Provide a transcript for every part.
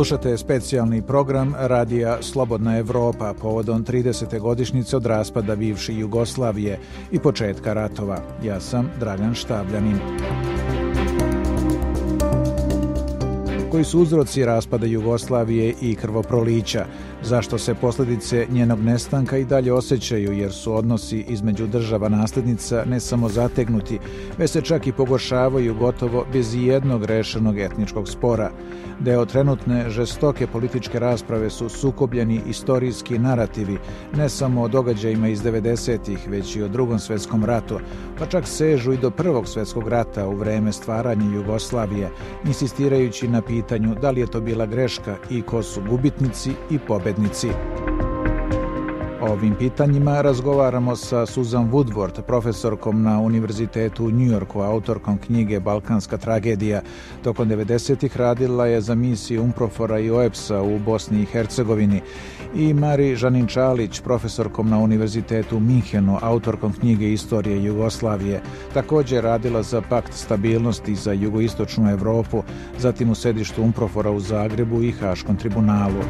Slušate specijalni program Radija Slobodna Evropa povodom 30. godišnjice od raspada bivše Jugoslavije i početka ratova. Ja sam Dragan Štabljanin. Koji su uzroci raspada Jugoslavije i krvoprolića? zašto se posljedice njenog nestanka i dalje osjećaju jer su odnosi između država nasljednica ne samo zategnuti, već se čak i pogoršavaju gotovo bez jednog rešenog etničkog spora. Deo trenutne žestoke političke rasprave su sukobljeni istorijski narativi, ne samo o događajima iz 90-ih, već i o drugom svetskom ratu, pa čak sežu i do prvog svetskog rata u vreme stvaranja Jugoslavije, insistirajući na pitanju da li je to bila greška i ko su gubitnici i pobednici pobednici. O ovim pitanjima razgovaramo sa Susan Woodward, profesorkom na Univerzitetu u Njujorku, autorkom knjige Balkanska tragedija. Tokom 90-ih radila je za misiju Umprofora i OEPS-a u Bosni i Hercegovini. I Mari Žanin-Čalić, profesorkom na Univerzitetu u Minhenu, autorkom knjige Istorije Jugoslavije. Također radila za Pakt stabilnosti za jugoistočnu Evropu, zatim u sedištu Umprofora u Zagrebu i Haškom tribunalu.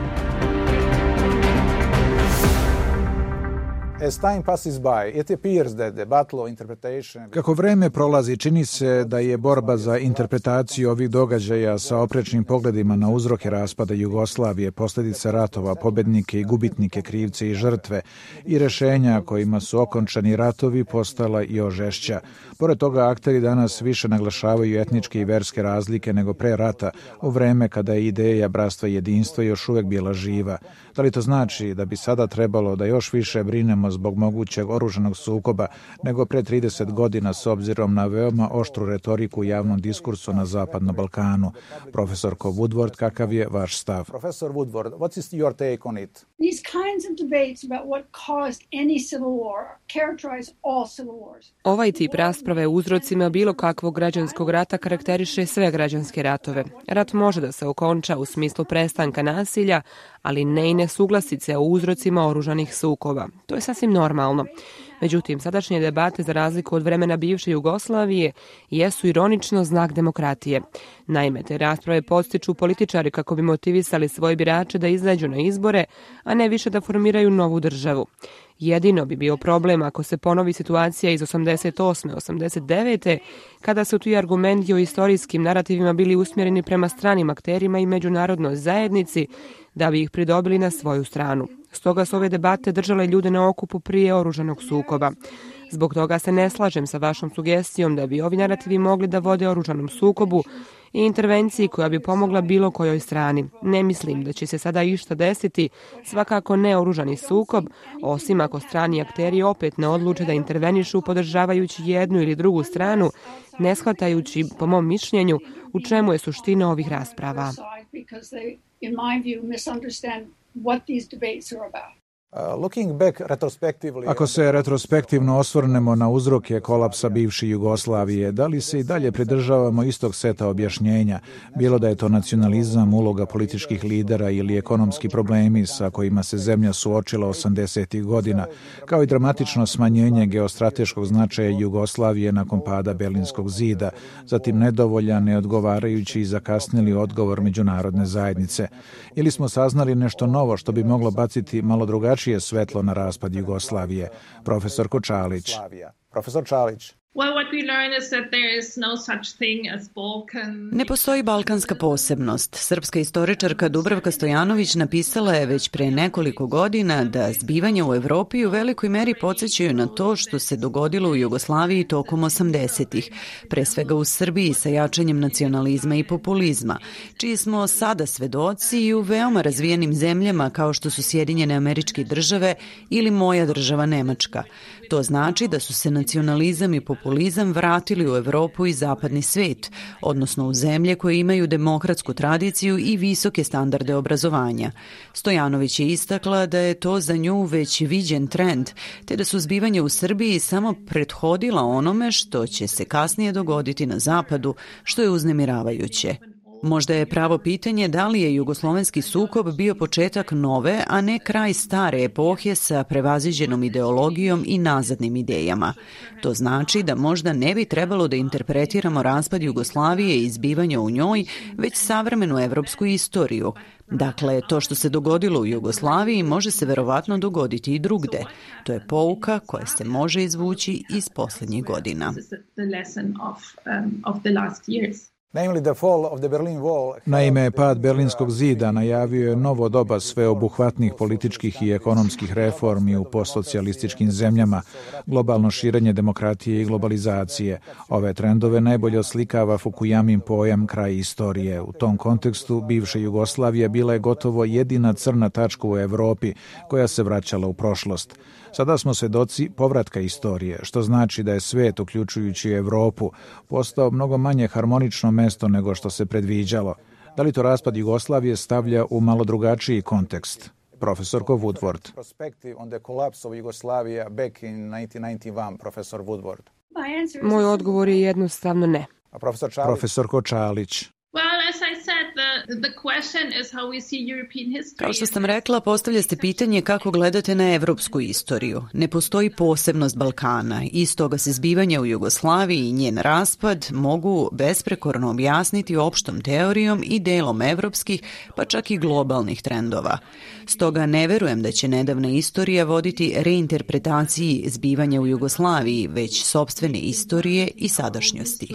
Kako vreme prolazi, čini se da je borba za interpretaciju ovih događaja sa oprečnim pogledima na uzroke raspada Jugoslavije, posljedice ratova, pobednike i gubitnike, krivce i žrtve i rešenja kojima su okončani ratovi postala i ožešća. Pored toga, akteri danas više naglašavaju etničke i verske razlike nego pre rata, u vreme kada je ideja bratstva i jedinstva još uvek bila živa. Da li to znači da bi sada trebalo da još više brinemo zbog mogućeg oruženog sukoba nego pre 30 godina s obzirom na veoma oštru retoriku u javnom diskursu na Zapadnom Balkanu? Profesorko Woodward, kakav je vaš stav? Profesor Woodward, what is your take on it? These kinds of debates about what caused any civil war characterize all civil wars. Ovaj tip rasprave u uzrocima bilo kakvog građanskog rata karakteriše sve građanske ratove. Rat može da se okonča u smislu prestanka nasilja, ali ne i nesuglasice o uzrocima oružanih sukoba. To je sasvim normalno. Međutim, sadašnje debate za razliku od vremena bivše Jugoslavije jesu ironično znak demokratije. Naime, te rasprave postiču političari kako bi motivisali svoje birače da izađu na izbore, a ne više da formiraju novu državu. Jedino bi bio problem ako se ponovi situacija iz 88. 89. kada su ti argumenti o istorijskim narativima bili usmjereni prema stranim akterima i međunarodnoj zajednici da bi ih pridobili na svoju stranu. Stoga su ove debate držale ljude na okupu prije oružanog sukoba. Zbog toga se ne slažem sa vašom sugestijom da bi ovi narativi mogli da vode oružanom sukobu i intervenciji koja bi pomogla bilo kojoj strani. Ne mislim da će se sada išta desiti, svakako ne oružani sukob, osim ako strani akteri opet ne odluče da intervenišu podržavajući jednu ili drugu stranu, ne shvatajući, po mom mišljenju, u čemu je suština ovih rasprava in my view, misunderstand what these debates are about. Ako se retrospektivno osvrnemo na uzroke kolapsa bivše Jugoslavije, da li se i dalje pridržavamo istog seta objašnjenja, bilo da je to nacionalizam, uloga političkih lidera ili ekonomski problemi sa kojima se zemlja suočila 80. godina, kao i dramatično smanjenje geostrateškog značaja Jugoslavije nakon pada Berlinskog zida, zatim nedovoljan, neodgovarajući i zakasnili odgovor međunarodne zajednice. Ili smo saznali nešto novo što bi moglo baciti malo drugačije svetlo na raspad Jugoslavije? Profesor Kočalić. Profesor Čalić. Ne postoji balkanska posebnost. Srpska istoričarka Dubravka Stojanović napisala je već pre nekoliko godina da zbivanja u Evropi u velikoj meri podsjećaju na to što se dogodilo u Jugoslaviji tokom 80-ih, pre svega u Srbiji sa jačanjem nacionalizma i populizma, čiji smo sada svedoci i u veoma razvijenim zemljama kao što su Sjedinjene američke države ili moja država Nemačka. To znači da su se nacionalizam i populizam vratili u Evropu i zapadni svet, odnosno u zemlje koje imaju demokratsku tradiciju i visoke standarde obrazovanja. Stojanović je istakla da je to za nju već viđen trend, te da su zbivanje u Srbiji samo prethodila onome što će se kasnije dogoditi na zapadu, što je uznemiravajuće. Možda je pravo pitanje da li je jugoslovenski sukob bio početak nove, a ne kraj stare epohe sa prevaziđenom ideologijom i nazadnim idejama. To znači da možda ne bi trebalo da interpretiramo raspad Jugoslavije i izbivanje u njoj, već savremenu evropsku istoriju, Dakle, to što se dogodilo u Jugoslaviji može se verovatno dogoditi i drugde. To je pouka koja se može izvući iz posljednjih godina. Naime, pad Berlinskog zida najavio je novo doba sveobuhvatnih političkih i ekonomskih reformi u postsocijalističkim zemljama, globalno širenje demokratije i globalizacije. Ove trendove najbolje oslikava Fukuyamin pojam kraj istorije. U tom kontekstu bivša Jugoslavija bila je gotovo jedina crna tačka u Evropi koja se vraćala u prošlost. Sada smo svedoci povratka istorije, što znači da je svet, uključujući Evropu, postao mnogo manje harmonično mesto nego što se predviđalo. Da li to raspad Jugoslavije stavlja u malo drugačiji kontekst? Profesorko Woodward. Moj odgovor je jednostavno ne. Profesorko Čalić. Kao što sam rekla, postavlja se pitanje kako gledate na evropsku istoriju. Ne postoji posebnost Balkana i stoga se zbivanja u Jugoslaviji i njen raspad mogu besprekorno objasniti opštom teorijom i delom evropskih, pa čak i globalnih trendova. Stoga ne verujem da će nedavna istorija voditi reinterpretaciji zbivanja u Jugoslaviji, već sobstvene istorije i sadašnjosti.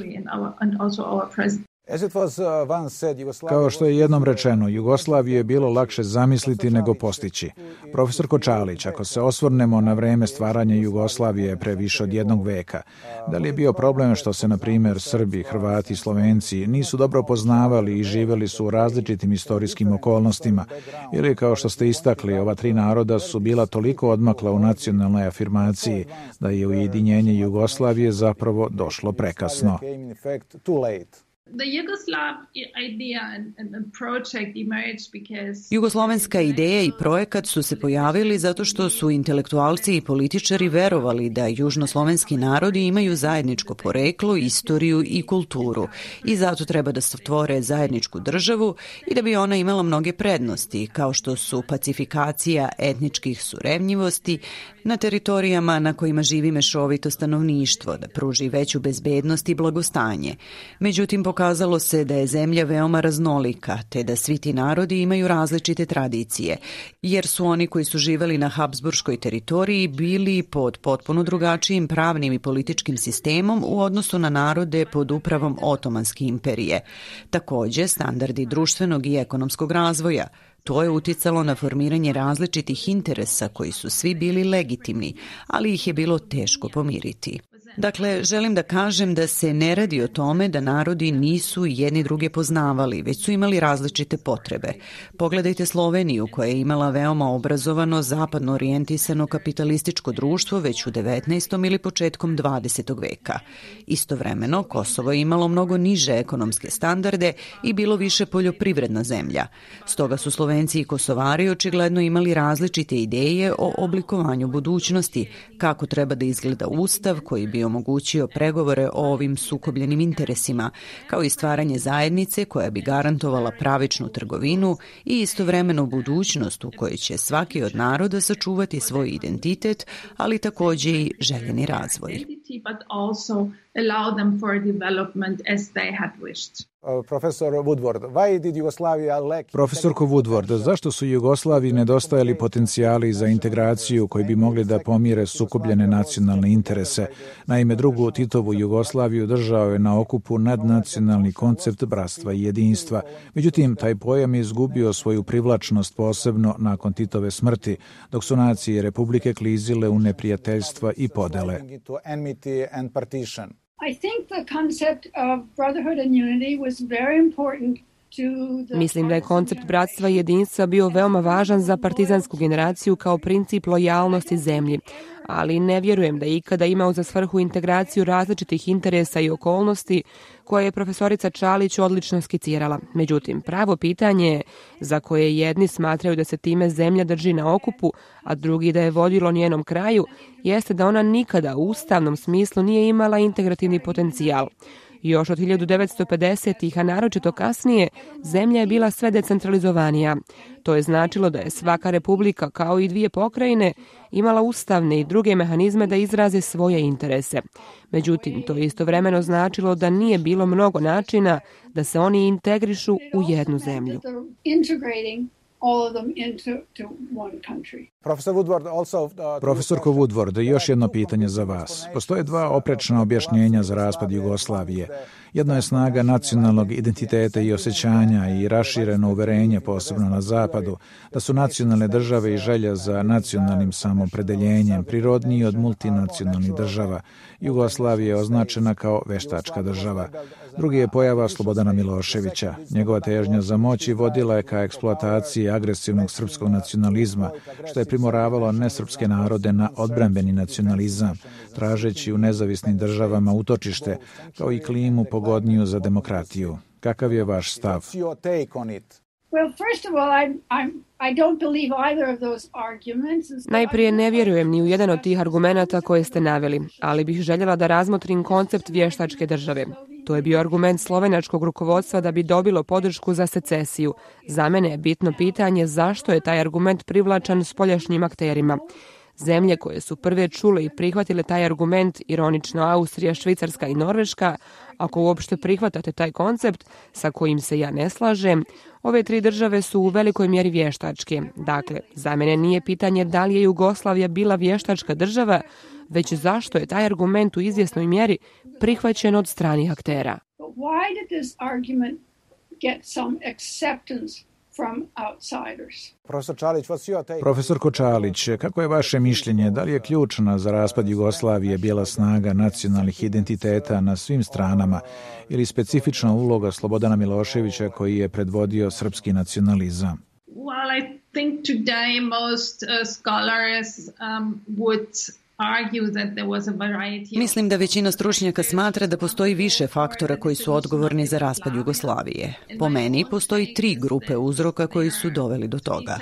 Uh, Kao što je jednom rečeno, Jugoslavije je bilo lakše zamisliti nego postići. Profesor Kočalić, ako se osvrnemo na vreme stvaranja Jugoslavije pre više od jednog veka, da li je bio problem što se, na primjer, Srbi, Hrvati i Slovenci nisu dobro poznavali i živeli su u različitim istorijskim okolnostima, ili kao što ste istakli, ova tri naroda su bila toliko odmakla u nacionalnoj afirmaciji da je ujedinjenje Jugoslavije zapravo došlo prekasno. Jugoslovenska ideja i projekat su se pojavili zato što su intelektualci i političari verovali da južnoslovenski narodi imaju zajedničko poreklo, istoriju i kulturu i zato treba da stvore zajedničku državu i da bi ona imala mnoge prednosti, kao što su pacifikacija etničkih surevnjivosti na teritorijama na kojima živi mešovito stanovništvo, da pruži veću bezbednost i blagostanje. Međutim, pokazalo se da je zemlja veoma raznolika, te da svi ti narodi imaju različite tradicije, jer su oni koji su živeli na Habsburškoj teritoriji bili pod potpuno drugačijim pravnim i političkim sistemom u odnosu na narode pod upravom Otomanske imperije. Takođe, standardi društvenog i ekonomskog razvoja, To je uticalo na formiranje različitih interesa koji su svi bili legitimni, ali ih je bilo teško pomiriti. Dakle, želim da kažem da se ne radi o tome da narodi nisu jedni druge poznavali, već su imali različite potrebe. Pogledajte Sloveniju koja je imala veoma obrazovano, zapadno orijentisano kapitalističko društvo već u 19. ili početkom 20. veka. Istovremeno, Kosovo je imalo mnogo niže ekonomske standarde i bilo više poljoprivredna zemlja. Stoga su Slovenci i Kosovari očigledno imali različite ideje o oblikovanju budućnosti, kako treba da izgleda ustav koji bi omogućio pregovore o ovim sukobljenim interesima, kao i stvaranje zajednice koja bi garantovala pravičnu trgovinu i istovremeno budućnost u kojoj će svaki od naroda sačuvati svoj identitet, ali takođe i željeni razvoj. Profesor Woodward, why did Yugoslavia lack... Profesorko Woodward, zašto su Jugoslaviji nedostajali potencijali za integraciju koji bi mogli da pomire sukobljene nacionalne interese? Naime, drugu Titovu Jugoslaviju držao je na okupu nadnacionalni koncept bratstva i jedinstva. Međutim, taj pojam je izgubio svoju privlačnost posebno nakon Titove smrti, dok su nacije Republike klizile u neprijateljstva i podele. I think the concept of brotherhood and unity was very important Mislim da je koncept bratstva i jedinstva bio veoma važan za partizansku generaciju kao princip lojalnosti zemlji, ali ne vjerujem da je ikada imao za svrhu integraciju različitih interesa i okolnosti koje je profesorica Čalić odlično skicirala. Međutim, pravo pitanje je za koje jedni smatraju da se time zemlja drži na okupu, a drugi da je vodilo njenom kraju, jeste da ona nikada u ustavnom smislu nije imala integrativni potencijal. Još od 1950-ih, a naročito kasnije, zemlja je bila sve decentralizovanija. To je značilo da je svaka republika, kao i dvije pokrajine, imala ustavne i druge mehanizme da izraze svoje interese. Međutim, to je istovremeno značilo da nije bilo mnogo načina da se oni integrišu u jednu zemlju all of them into to one country. Profesor Woodward also uh, Profesorko Woodward, još jedno pitanje za vas. Postoje dva oprečna objašnjenja za raspad Jugoslavije. Jedno je snaga nacionalnog identiteta i osjećanja i rašireno uverenje, posebno na zapadu, da su nacionalne države i želja za nacionalnim samopredeljenjem prirodniji od multinacionalnih država. Jugoslavija je označena kao veštačka država. Drugi je pojava Slobodana Miloševića. Njegova težnja za moći vodila je ka eksploataciji agresivnog srpskog nacionalizma, što je primoravalo nesrpske narode na odbrambeni nacionalizam, tražeći u nezavisnim državama utočište, kao i klimu pogodniju za demokratiju. Kakav je vaš stav? Najprije ne vjerujem ni u jedan od tih argumenta koje ste naveli, ali bih željela da razmotrim koncept vještačke države. To je bio argument slovenačkog rukovodstva da bi dobilo podršku za secesiju. Za mene je bitno pitanje zašto je taj argument privlačan spoljašnjim akterima. Zemlje koje su prve čule i prihvatile taj argument, ironično Austrija, Švicarska i Norveška, ako uopšte prihvatate taj koncept sa kojim se ja ne slažem, ove tri države su u velikoj mjeri vještačke. Dakle, za mene nije pitanje da li je Jugoslavija bila vještačka država, već zašto je taj argument u izvjesnoj mjeri prihvaćen od stranih aktera. Why did this argument get some acceptance Profesor Kočalić, kako je vaše mišljenje? Da li je ključna za raspad Jugoslavije bijela snaga nacionalnih identiteta na svim stranama ili specifična uloga Slobodana Miloševića koji je predvodio srpski nacionalizam? Well, I think today most uh, scholars um, would Mislim da većina stručnjaka smatra da postoji više faktora koji su odgovorni za raspad Jugoslavije. Po meni postoji tri grupe uzroka koji su doveli do toga.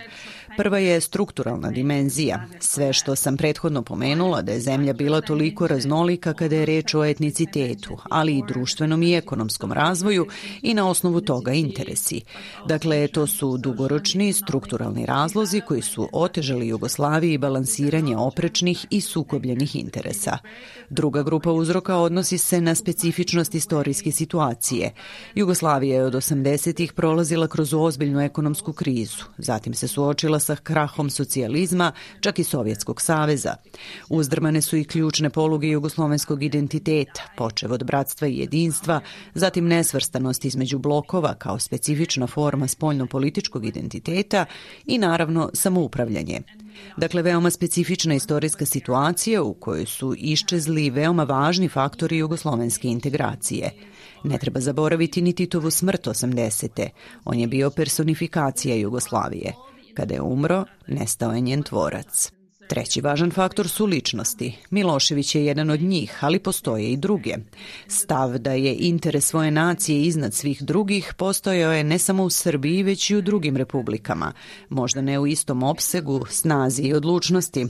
Prva je strukturalna dimenzija. Sve što sam prethodno pomenula da je zemlja bila toliko raznolika kada je reč o etnicitetu, ali i društvenom i ekonomskom razvoju i na osnovu toga interesi. Dakle, to su dugoročni strukturalni razlozi koji su otežali Jugoslaviji balansiranje oprečnih i sukobljenih interesa. Druga grupa uzroka odnosi se na specifičnost istorijske situacije. Jugoslavija je od 80-ih prolazila kroz ozbiljnu ekonomsku krizu. Zatim se suočila sa krahom socijalizma, čak i Sovjetskog saveza. Uzdrmane su i ključne poluge jugoslovenskog identiteta, počev od bratstva i jedinstva, zatim nesvrstanost između blokova kao specifična forma spoljno-političkog identiteta i naravno samoupravljanje. Dakle, veoma specifična istorijska situacija u kojoj su iščezli veoma važni faktori jugoslovenske integracije. Ne treba zaboraviti ni Titovu smrt 80. On je bio personifikacija Jugoslavije. Kada je umro, nestao je njen tvorac. Treći važan faktor su ličnosti. Milošević je jedan od njih, ali postoje i druge. Stav da je interes svoje nacije iznad svih drugih postojao je ne samo u Srbiji, već i u drugim republikama. Možda ne u istom opsegu, snazi i odlučnosti.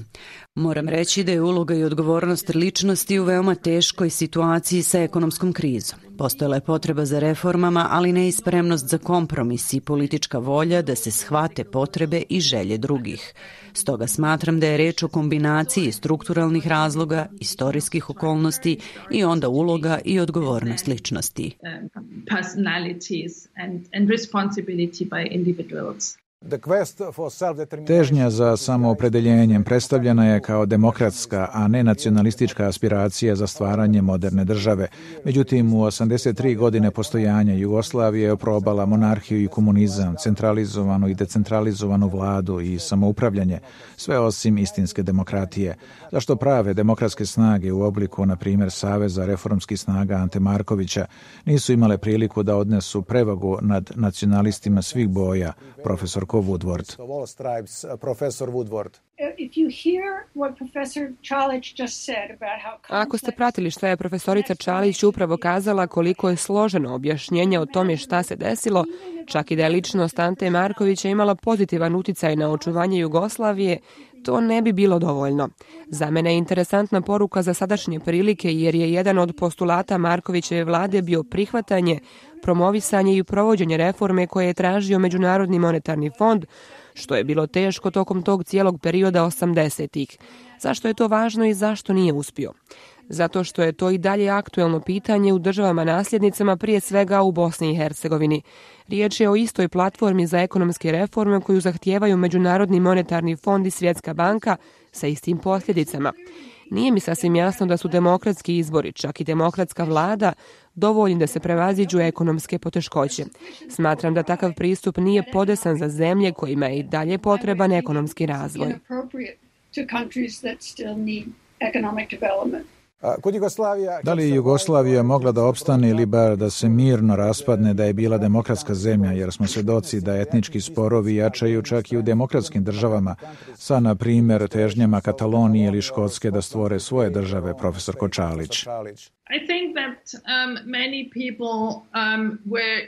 Moram reći da je uloga i odgovornost ličnosti u veoma teškoj situaciji sa ekonomskom krizom. Postojala je potreba za reformama, ali ne i spremnost za kompromis i politička volja da se shvate potrebe i želje drugih. Stoga smatram da je reč o kombinaciji strukturalnih razloga, istorijskih okolnosti i onda uloga i odgovornost ličnosti. Um, pa- personalities and, and responsibility by individuals. Težnja za samoopredeljenjem predstavljena je kao demokratska, a ne nacionalistička aspiracija za stvaranje moderne države. Međutim, u 83 godine postojanja Jugoslavije je probala monarhiju i komunizam, centralizovanu i decentralizovanu vladu i samoupravljanje, sve osim istinske demokratije. Zašto prave demokratske snage u obliku, na primjer, Saveza reformskih snaga Ante Markovića, nisu imale priliku da odnesu prevagu nad nacionalistima svih boja, profesor Ko Woodward. Ako ste pratili što je profesorica Čalić upravo kazala koliko je složeno objašnjenje o tome šta se desilo, čak i da je ličnost Ante Markovića imala pozitivan uticaj na očuvanje Jugoslavije, to ne bi bilo dovoljno. Za mene je interesantna poruka za sadašnje prilike jer je jedan od postulata Markovićeve vlade bio prihvatanje, promovisanje i provođenje reforme koje je tražio Međunarodni monetarni fond, što je bilo teško tokom tog cijelog perioda 80-ih. Zašto je to važno i zašto nije uspio? Zato što je to i dalje aktuelno pitanje u državama nasljednicama, prije svega u Bosni i Hercegovini. Riječ je o istoj platformi za ekonomske reforme koju zahtijevaju Međunarodni monetarni fond i Svjetska banka sa istim posljedicama. Nije mi sasvim jasno da su demokratski izbori, čak i demokratska vlada, dovoljni da se prevaziđu ekonomske poteškoće. Smatram da takav pristup nije podesan za zemlje kojima je i dalje potreban ekonomski razvoj. Da li je Jugoslavija mogla da opstane ili bar da se mirno raspadne da je bila demokratska zemlja, jer smo svedoci da etnički sporovi jačaju čak i u demokratskim državama, sa, na primjer, težnjama Katalonije ili Škotske da stvore svoje države, profesor Kočalić. I think that um, many people um, were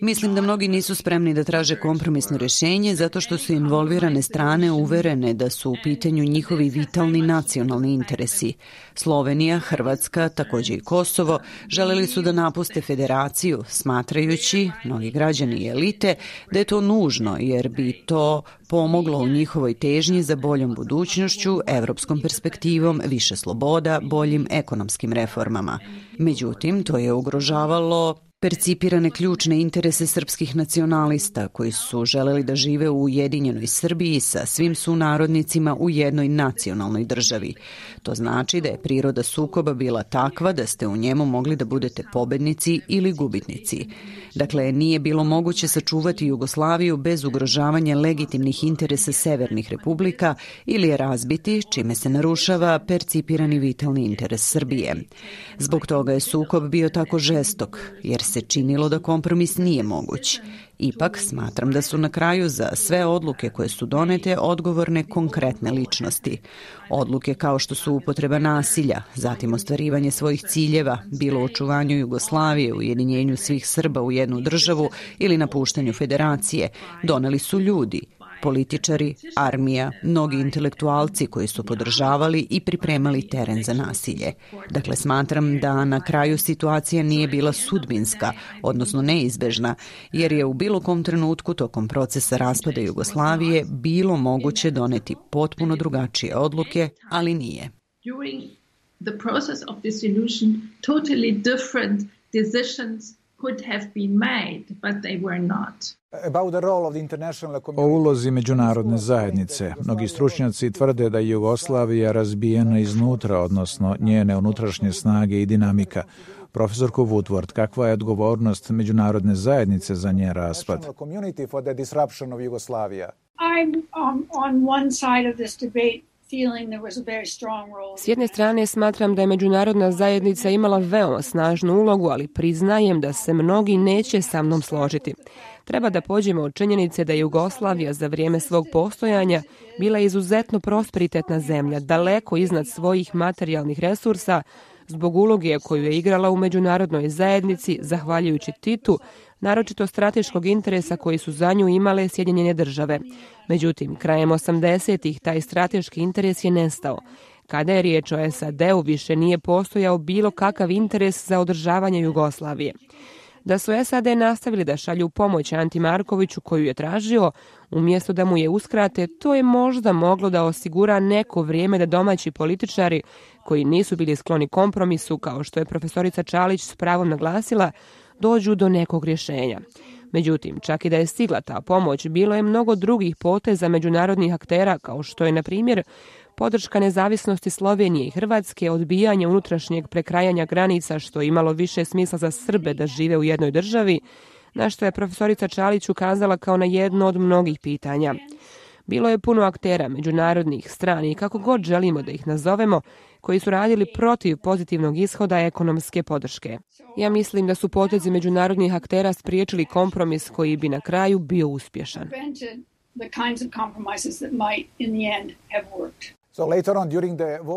Mislim da mnogi nisu spremni da traže kompromisno rješenje zato što su involvirane strane uverene da su u pitanju njihovi vitalni nacionalni interesi. Slovenija, Hrvatska, također i Kosovo želeli su da napuste federaciju, smatrajući, mnogi građani i elite, da je to nužno jer bi to pomoglo u njihovoj težnji za boljom budućnošću, evropskom perspektivom, više sloboda, boljim ekonomskim reformama. Međutim, to je ugrožavalo percipirane ključne interese srpskih nacionalista koji su želeli da žive u Ujedinjenoj Srbiji sa svim sunarodnicima u jednoj nacionalnoj državi. To znači da je priroda sukoba bila takva da ste u njemu mogli da budete pobednici ili gubitnici. Dakle, nije bilo moguće sačuvati Jugoslaviju bez ugrožavanja legitimnih interesa severnih republika ili je razbiti, čime se narušava percipirani vitalni interes Srbije. Zbog toga je sukob bio tako žestok, jer se činilo da kompromis nije moguć. Ipak smatram da su na kraju za sve odluke koje su donete odgovorne konkretne ličnosti. Odluke kao što su upotreba nasilja, zatim ostvarivanje svojih ciljeva, bilo očuvanju Jugoslavije, u svih Srba u jednu državu ili napuštanju federacije, doneli su ljudi – političari, armija, mnogi intelektualci koji su podržavali i pripremali teren za nasilje. Dakle, smatram da na kraju situacija nije bila sudbinska, odnosno neizbežna, jer je u bilo kom trenutku tokom procesa raspada Jugoslavije bilo moguće doneti potpuno drugačije odluke, ali nije. During the process of dissolution, totally different decisions could have been made, but they were not. O ulozi međunarodne zajednice. Mnogi stručnjaci tvrde da je Jugoslavija razbijena iznutra, odnosno njene unutrašnje snage i dinamika. Profesorko Woodward, kakva je odgovornost međunarodne zajednice za njen raspad? I'm on one side of this debate S jedne strane smatram da je međunarodna zajednica imala veoma snažnu ulogu, ali priznajem da se mnogi neće sa mnom složiti. Treba da pođemo od činjenice da je Jugoslavija za vrijeme svog postojanja bila izuzetno prosperitetna zemlja, daleko iznad svojih materijalnih resursa, zbog uloge koju je igrala u međunarodnoj zajednici, zahvaljujući Titu, naročito strateškog interesa koji su za nju imale Sjedinjene države. Međutim, krajem 80-ih taj strateški interes je nestao. Kada je riječ o SAD-u, više nije postojao bilo kakav interes za održavanje Jugoslavije. Da su SAD nastavili da šalju pomoć Anti Markoviću koju je tražio, umjesto da mu je uskrate, to je možda moglo da osigura neko vrijeme da domaći političari, koji nisu bili skloni kompromisu, kao što je profesorica Čalić s pravom naglasila, dođu do nekog rješenja. Međutim, čak i da je stigla ta pomoć, bilo je mnogo drugih poteza međunarodnih aktera, kao što je, na primjer, podrška nezavisnosti Slovenije i Hrvatske, odbijanje unutrašnjeg prekrajanja granica, što je imalo više smisla za Srbe da žive u jednoj državi, na što je profesorica Čalić ukazala kao na jedno od mnogih pitanja. Bilo je puno aktera, međunarodnih strani, kako god želimo da ih nazovemo, koji su radili protiv pozitivnog ishoda ekonomske podrške. Ja mislim da su potezi međunarodnih aktera spriječili kompromis koji bi na kraju bio uspješan. the kinds of compromises that might in the end have worked.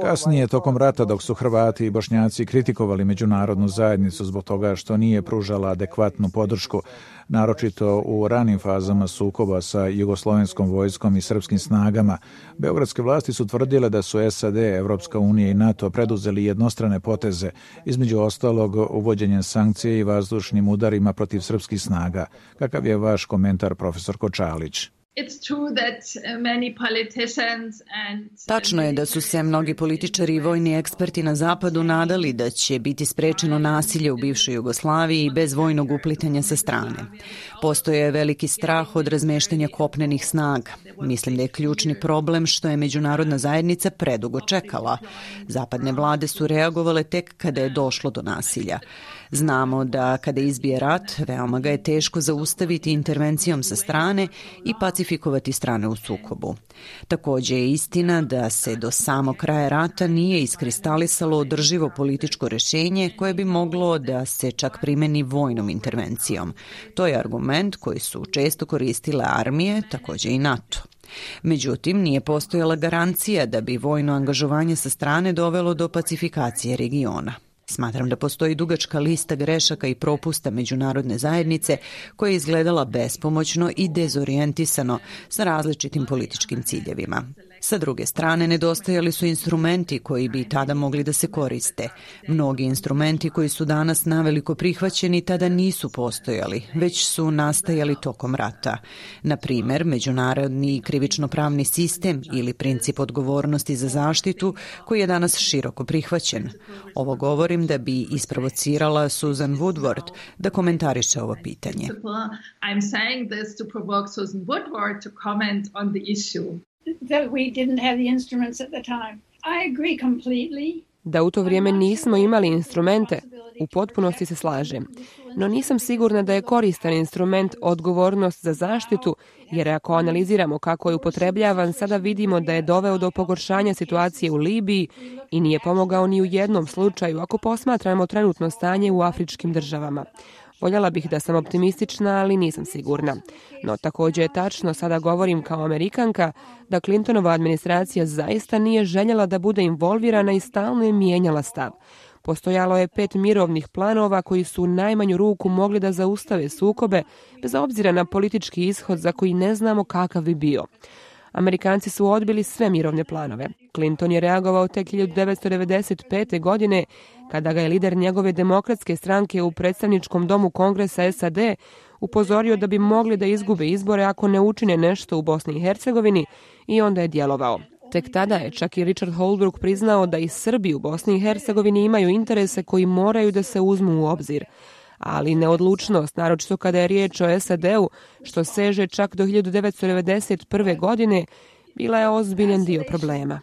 Kasnije, tokom rata, dok su Hrvati i Bošnjaci kritikovali međunarodnu zajednicu zbog toga što nije pružala adekvatnu podršku, naročito u ranim fazama sukoba sa jugoslovenskom vojskom i srpskim snagama, beogradske vlasti su tvrdile da su SAD, Evropska unija i NATO preduzeli jednostrane poteze, između ostalog uvođenjem sankcije i vazdušnim udarima protiv srpskih snaga. Kakav je vaš komentar, profesor Kočalić? Tačno je da su se mnogi političari i vojni eksperti na zapadu nadali da će biti sprečeno nasilje u bivšoj Jugoslaviji bez vojnog uplitanja sa strane. Postoje veliki strah od razmeštanja kopnenih snaga. Mislim da je ključni problem što je međunarodna zajednica predugo čekala. Zapadne vlade su reagovale tek kada je došlo do nasilja. Znamo da kada izbije rat, veoma ga je teško zaustaviti intervencijom sa strane i pacifikovati strane u sukobu. Također je istina da se do samog kraja rata nije iskristalisalo održivo političko rešenje koje bi moglo da se čak primeni vojnom intervencijom. To je argument koji su često koristile armije, također i NATO. Međutim, nije postojala garancija da bi vojno angažovanje sa strane dovelo do pacifikacije regiona. Smatram da postoji dugačka lista grešaka i propusta međunarodne zajednice koja je izgledala bespomoćno i dezorijentisano sa različitim političkim ciljevima. Sa druge strane, nedostajali su instrumenti koji bi tada mogli da se koriste. Mnogi instrumenti koji su danas naveliko prihvaćeni tada nisu postojali, već su nastajali tokom rata. Na primer, međunarodni krivično-pravni sistem ili princip odgovornosti za zaštitu koji je danas široko prihvaćen. Ovo govorim da bi isprovocirala Susan Woodward da komentariše ovo pitanje. I'm saying this to provoke Susan Woodward to comment on the issue that we didn't have the instruments at the time. I agree completely. Da u to vrijeme nismo imali instrumente, u potpunosti se slažem. No nisam sigurna da je koristan instrument odgovornost za zaštitu, jer ako analiziramo kako je upotrebljavan, sada vidimo da je doveo do pogoršanja situacije u Libiji i nije pomogao ni u jednom slučaju ako posmatramo trenutno stanje u afričkim državama. Voljela bih da sam optimistična, ali nisam sigurna. No također je tačno, sada govorim kao Amerikanka, da Clintonova administracija zaista nije željela da bude involvirana i stalno je mijenjala stav. Postojalo je pet mirovnih planova koji su u najmanju ruku mogli da zaustave sukobe, bez obzira na politički ishod za koji ne znamo kakav bi bio. Amerikanci su odbili sve mirovne planove. Clinton je reagovao tek 1995. godine kada ga je lider njegove demokratske stranke u predstavničkom domu Kongresa SAD upozorio da bi mogli da izgube izbore ako ne učine nešto u Bosni i Hercegovini i onda je djelovao. Tek tada je čak i Richard Holbrooke priznao da i Srbi u Bosni i Hercegovini imaju interese koji moraju da se uzmu u obzir ali neodlučnost, naročito kada je riječ o SAD-u, što seže čak do 1991. godine, bila je ozbiljen dio problema.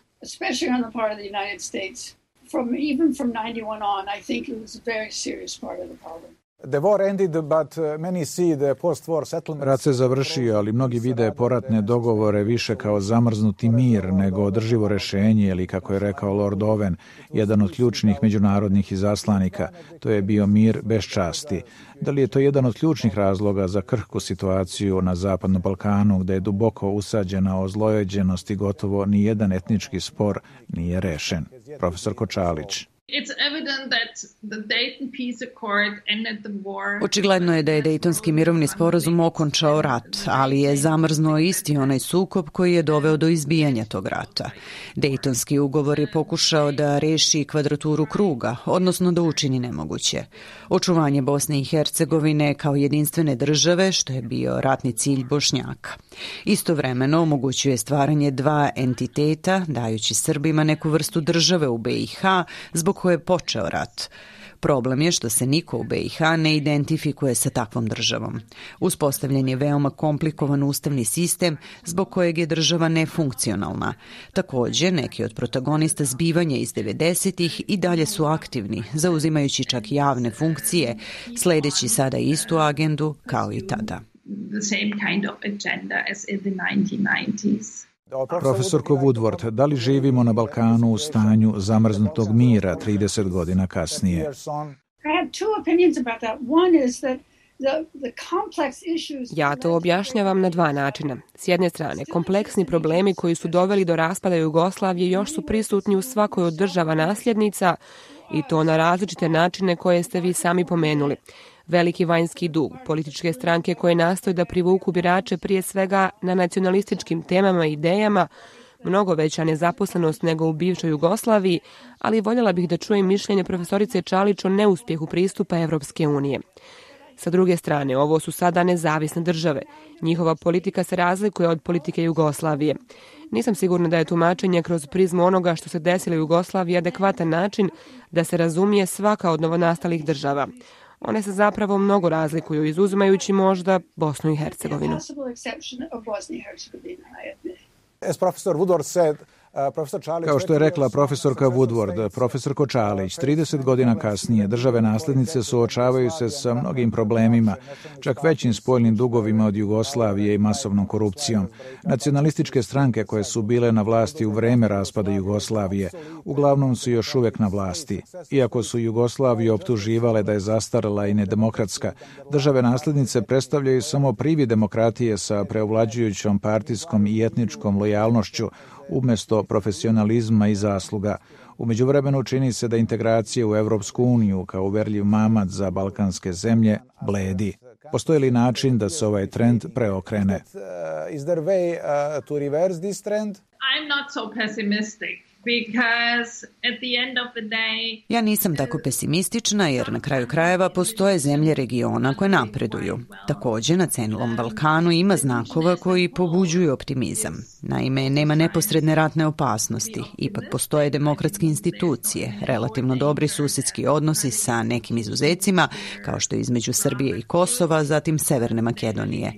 From even from 91 on, I think it was a very serious part of the problem. Devar ended, but uh, many see the post-war settlements. Rat se završio, ali mnogi vide poratne dogovore više kao zamrznuti mir nego održivo rešenje ili, kako je rekao Lord Owen, jedan od ključnih međunarodnih izaslanika. To je bio mir bez časti. Da li je to jedan od ključnih razloga za krhku situaciju na Zapadnom Balkanu, gde je duboko usađena ozlojeđenost i gotovo ni jedan etnički spor nije rešen? Profesor Kočalić. It's evident that the Dayton Peace Accord ended the war. Očigledno je da je Dejtonski mirovni sporazum okončao rat, ali je zamrznuo isti onaj sukob koji je doveo do izbijanja tog rata. Dejtonski ugovor je pokušao da reši kvadraturu kruga, odnosno da učini nemoguće. Očuvanje Bosne i Hercegovine kao jedinstvene države, što je bio ratni cilj Bošnjaka. Istovremeno omogućuje stvaranje dva entiteta, dajući Srbima neku vrstu države u BiH, zbog koje je počeo rat. Problem je što se niko u BiH ne identifikuje sa takvom državom. Uspostavljen je veoma komplikovan ustavni sistem zbog kojeg je država nefunkcionalna. Takođe, neki od protagonista zbivanja iz 90-ih i dalje su aktivni, zauzimajući čak javne funkcije, sledeći sada istu agendu kao i tada. The same kind of agenda as in the 1990s. Profesorko Woodward, da li živimo na Balkanu u stanju zamrznutog mira 30 godina kasnije? Ja to objašnjavam na dva načina. S jedne strane, kompleksni problemi koji su doveli do raspada Jugoslavije još su prisutni u svakoj od država nasljednica i to na različite načine koje ste vi sami pomenuli. Veliki vanjski dug, političke stranke koje nastoje da privuku birače prije svega na nacionalističkim temama i idejama, mnogo veća nezaposlenost nego u bivšoj Jugoslaviji, ali voljela bih da čujem mišljenje profesorice Čalić o neuspjehu pristupa Evropske unije. Sa druge strane, ovo su sada nezavisne države. Njihova politika se razlikuje od politike Jugoslavije. Nisam sigurna da je tumačenje kroz prizmu onoga što se desilo u Jugoslaviji adekvatan način da se razumije svaka od novonastalih država. One se zapravo mnogo razlikuju, izuzimajući možda Bosnu i Hercegovinu. As Professor Woodward said, Kao što je rekla profesorka Woodward, profesor Kočalić, 30 godina kasnije države naslednice suočavaju se sa mnogim problemima, čak većim spoljnim dugovima od Jugoslavije i masovnom korupcijom. Nacionalističke stranke koje su bile na vlasti u vreme raspada Jugoslavije, uglavnom su još uvek na vlasti. Iako su Jugoslavije optuživale da je zastarala i nedemokratska, države naslednice predstavljaju samo privi demokratije sa preovlađujućom partijskom i etničkom lojalnošću, umjesto profesionalizma i zasluga. U međuvremenu čini se da integracije u Evropsku uniju kao uverljiv mamad za balkanske zemlje bledi. Postoji li način da se ovaj trend preokrene? Is there way uh, to reverse this trend? I'm not so pessimistic. Ja nisam tako pesimistična jer na kraju krajeva postoje zemlje regiona koje napreduju. Također na cenilom Balkanu ima znakova koji pobuđuju optimizam. Naime, nema neposredne ratne opasnosti, ipak postoje demokratske institucije, relativno dobri susjedski odnosi sa nekim izuzecima, kao što je između Srbije i Kosova, zatim Severne Makedonije.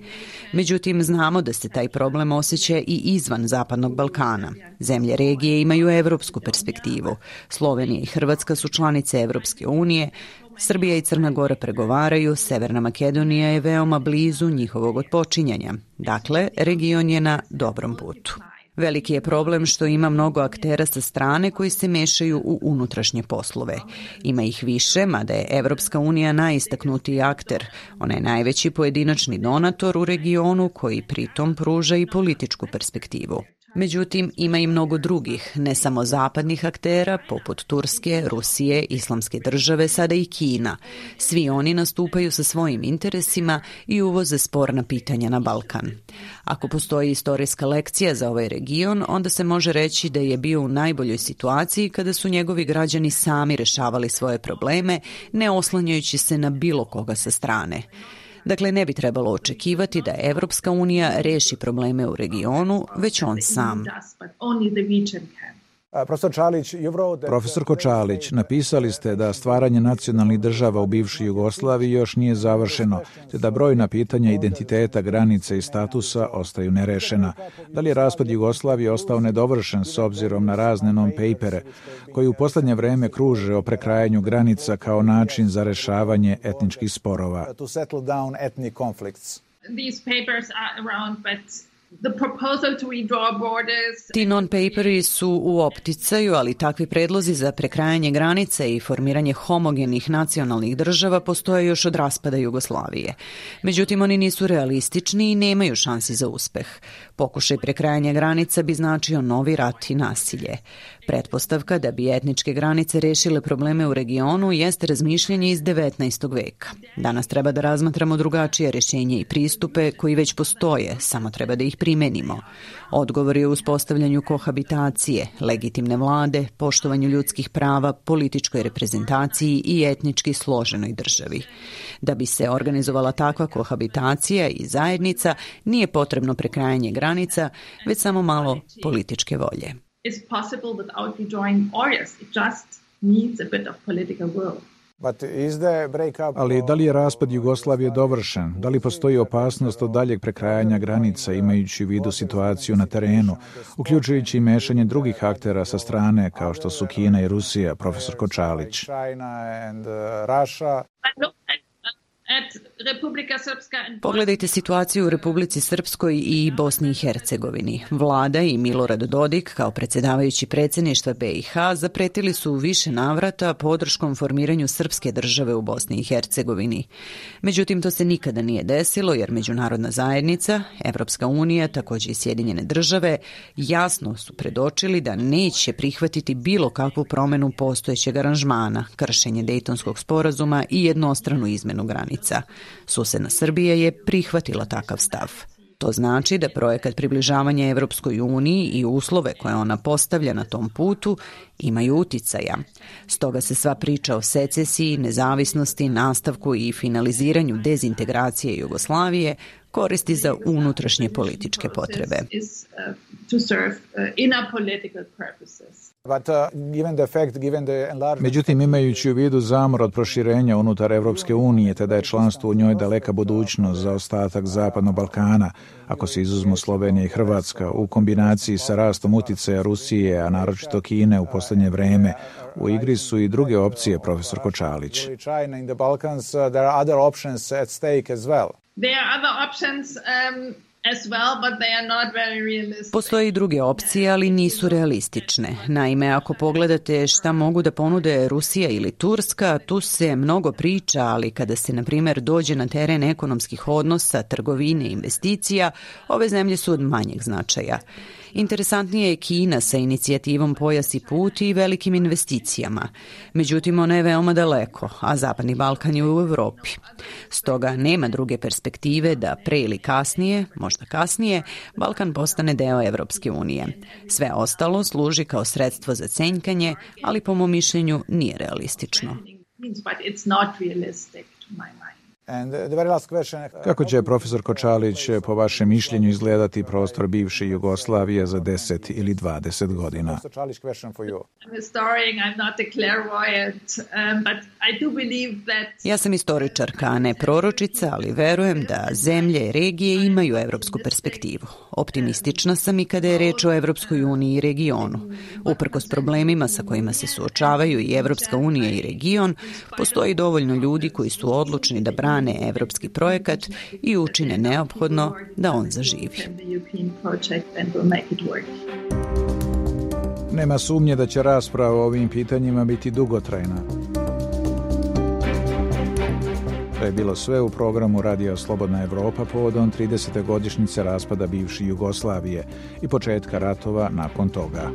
Međutim, znamo da se taj problem osjeća i izvan Zapadnog Balkana. Zemlje regije imaju evropsku perspektivu. Slovenija i Hrvatska su članice Evropske unije, Srbija i Crna Gora pregovaraju, Severna Makedonija je veoma blizu njihovog odpočinjanja. Dakle, region je na dobrom putu. Veliki je problem što ima mnogo aktera sa strane koji se mešaju u unutrašnje poslove. Ima ih više, mada je Evropska unija najistaknutiji akter. Ona je najveći pojedinačni donator u regionu koji pritom pruža i političku perspektivu. Međutim, ima i mnogo drugih, ne samo zapadnih aktera, poput Turske, Rusije, Islamske države, sada i Kina. Svi oni nastupaju sa svojim interesima i uvoze sporna pitanja na Balkan. Ako postoji istorijska lekcija za ovaj region, onda se može reći da je bio u najboljoj situaciji kada su njegovi građani sami rešavali svoje probleme, ne oslanjajući se na bilo koga sa strane. Dakle, ne bi trebalo očekivati da Evropska unija reši probleme u regionu, već on sam. Profesor Čalić, Profesor Kočalić, napisali ste da stvaranje nacionalnih država u bivšoj Jugoslaviji još nije završeno, te da brojna pitanja identiteta, granice i statusa ostaju nerešena. Da li je raspad Jugoslavije ostao nedovršen s obzirom na razne non-papere, koji u poslednje vreme kruže o prekrajanju granica kao način za rešavanje etničkih sporova? These papers are around, but Ti non-paperi su u opticaju, ali takvi predlozi za prekrajanje granice i formiranje homogenih nacionalnih država postoje još od raspada Jugoslavije. Međutim, oni nisu realistični i nemaju šansi za uspeh. Pokušaj prekrajanja granica bi značio novi rat i nasilje. Pretpostavka da bi etničke granice rešile probleme u regionu jeste razmišljanje iz 19. veka. Danas treba da razmatramo drugačije rešenje i pristupe koji već postoje, samo treba da ih primenimo. Odgovor je u uspostavljanju kohabitacije, legitimne vlade, poštovanju ljudskih prava, političkoj reprezentaciji i etnički složenoj državi. Da bi se organizovala takva kohabitacija i zajednica, nije potrebno prekrajanje granica, već samo malo političke volje. It's possible without rejoining borders. It just needs a bit of political will. Ali da li je raspad Jugoslavije dovršen? Da li postoji opasnost od daljeg prekrajanja granica imajući u vidu situaciju na terenu, uključujući i mešanje drugih aktera sa strane kao što su Kina i Rusija, profesor Kočalić? Republika Srpska... Pogledajte situaciju u Republici Srpskoj i Bosni i Hercegovini. Vlada i Milorad Dodik, kao predsjedavajući predsjedništva BiH, zapretili su više navrata podrškom formiranju srpske države u Bosni i Hercegovini. Međutim, to se nikada nije desilo jer međunarodna zajednica, Evropska unija, također i Sjedinjene države, jasno su predočili da neće prihvatiti bilo kakvu promenu postojećeg aranžmana, kršenje Dejtonskog sporazuma i jednostranu izmenu granica. Susedna Srbija je prihvatila takav stav. To znači da projekat približavanja Evropskoj uniji i uslove koje ona postavlja na tom putu imaju uticaja. Stoga se sva priča o secesiji, nezavisnosti, nastavku i finaliziranju dezintegracije Jugoslavije koristi za unutrašnje političke potrebe. Međutim, imajući u vidu zamor od proširenja unutar Evropske unije, te da je članstvo u njoj daleka budućnost za ostatak Zapadnog Balkana, ako se izuzmu Slovenija i Hrvatska, u kombinaciji sa rastom uticaja Rusije, a naročito Kine u posljednje vreme, u igri su i druge opcije, profesor Kočalić. There are other options um, as well, they are not very realistic. Postoje i druge opcije, ali nisu realistične. Naime, ako pogledate šta mogu da ponude Rusija ili Turska, tu se mnogo priča, ali kada se, na primjer, dođe na teren ekonomskih odnosa, trgovine i investicija, ove zemlje su od manjeg značaja. Interesantnije je Kina sa inicijativom Pojas i put i velikim investicijama. Međutim, ona je veoma daleko, a Zapadni Balkan je u Evropi. Stoga nema druge perspektive da pre ili kasnije, možda kasnije, Balkan postane deo Evropske unije. Sve ostalo služi kao sredstvo za cenjkanje, ali po mom mišljenju nije realistično. Kako će profesor Kočalić po vašem mišljenju izgledati prostor bivše Jugoslavije za 10 ili 20 godina? Ja sam istoričarka, a ne proročica, ali verujem da zemlje i regije imaju evropsku perspektivu. Optimistična sam i kada je reč o Evropskoj uniji i regionu. Uprkos problemima sa kojima se suočavaju i Evropska unija i region, postoji dovoljno ljudi koji su odlučni da brane brane evropski projekat i učine neophodno da on zaživi. Nema sumnje da će rasprava o ovim pitanjima biti dugotrajna. To je bilo sve u programu Radio Slobodna Evropa povodom 30. godišnjice raspada bivše Jugoslavije i početka ratova nakon toga.